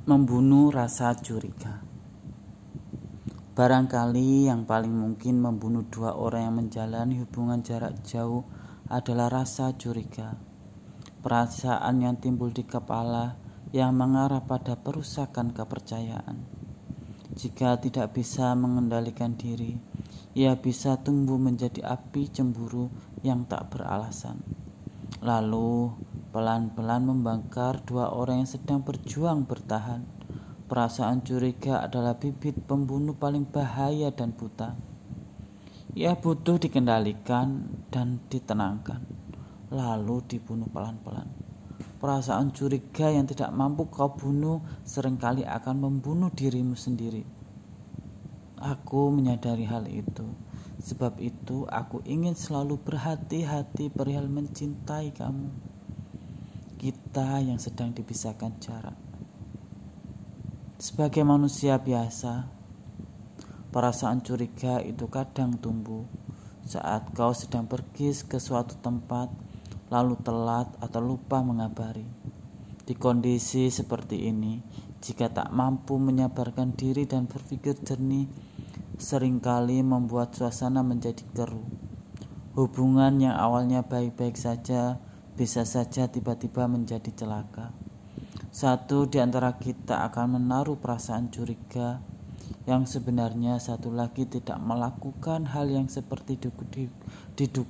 Membunuh rasa curiga. Barangkali yang paling mungkin membunuh dua orang yang menjalani hubungan jarak jauh adalah rasa curiga. Perasaan yang timbul di kepala yang mengarah pada perusakan kepercayaan. Jika tidak bisa mengendalikan diri, ia bisa tumbuh menjadi api cemburu yang tak beralasan. Lalu pelan-pelan membakar dua orang yang sedang berjuang bertahan. Perasaan curiga adalah bibit pembunuh paling bahaya dan buta. Ia butuh dikendalikan dan ditenangkan, lalu dibunuh pelan-pelan. Perasaan curiga yang tidak mampu kau bunuh sering kali akan membunuh dirimu sendiri. Aku menyadari hal itu. Sebab itu aku ingin selalu berhati-hati perihal mencintai kamu kita yang sedang dipisahkan jarak. Sebagai manusia biasa, perasaan curiga itu kadang tumbuh saat kau sedang pergi ke suatu tempat, lalu telat atau lupa mengabari. Di kondisi seperti ini, jika tak mampu menyabarkan diri dan berpikir jernih, sering kali membuat suasana menjadi keruh. Hubungan yang awalnya baik-baik saja bisa saja tiba-tiba menjadi celaka. Satu di antara kita akan menaruh perasaan curiga yang sebenarnya satu lagi tidak melakukan hal yang seperti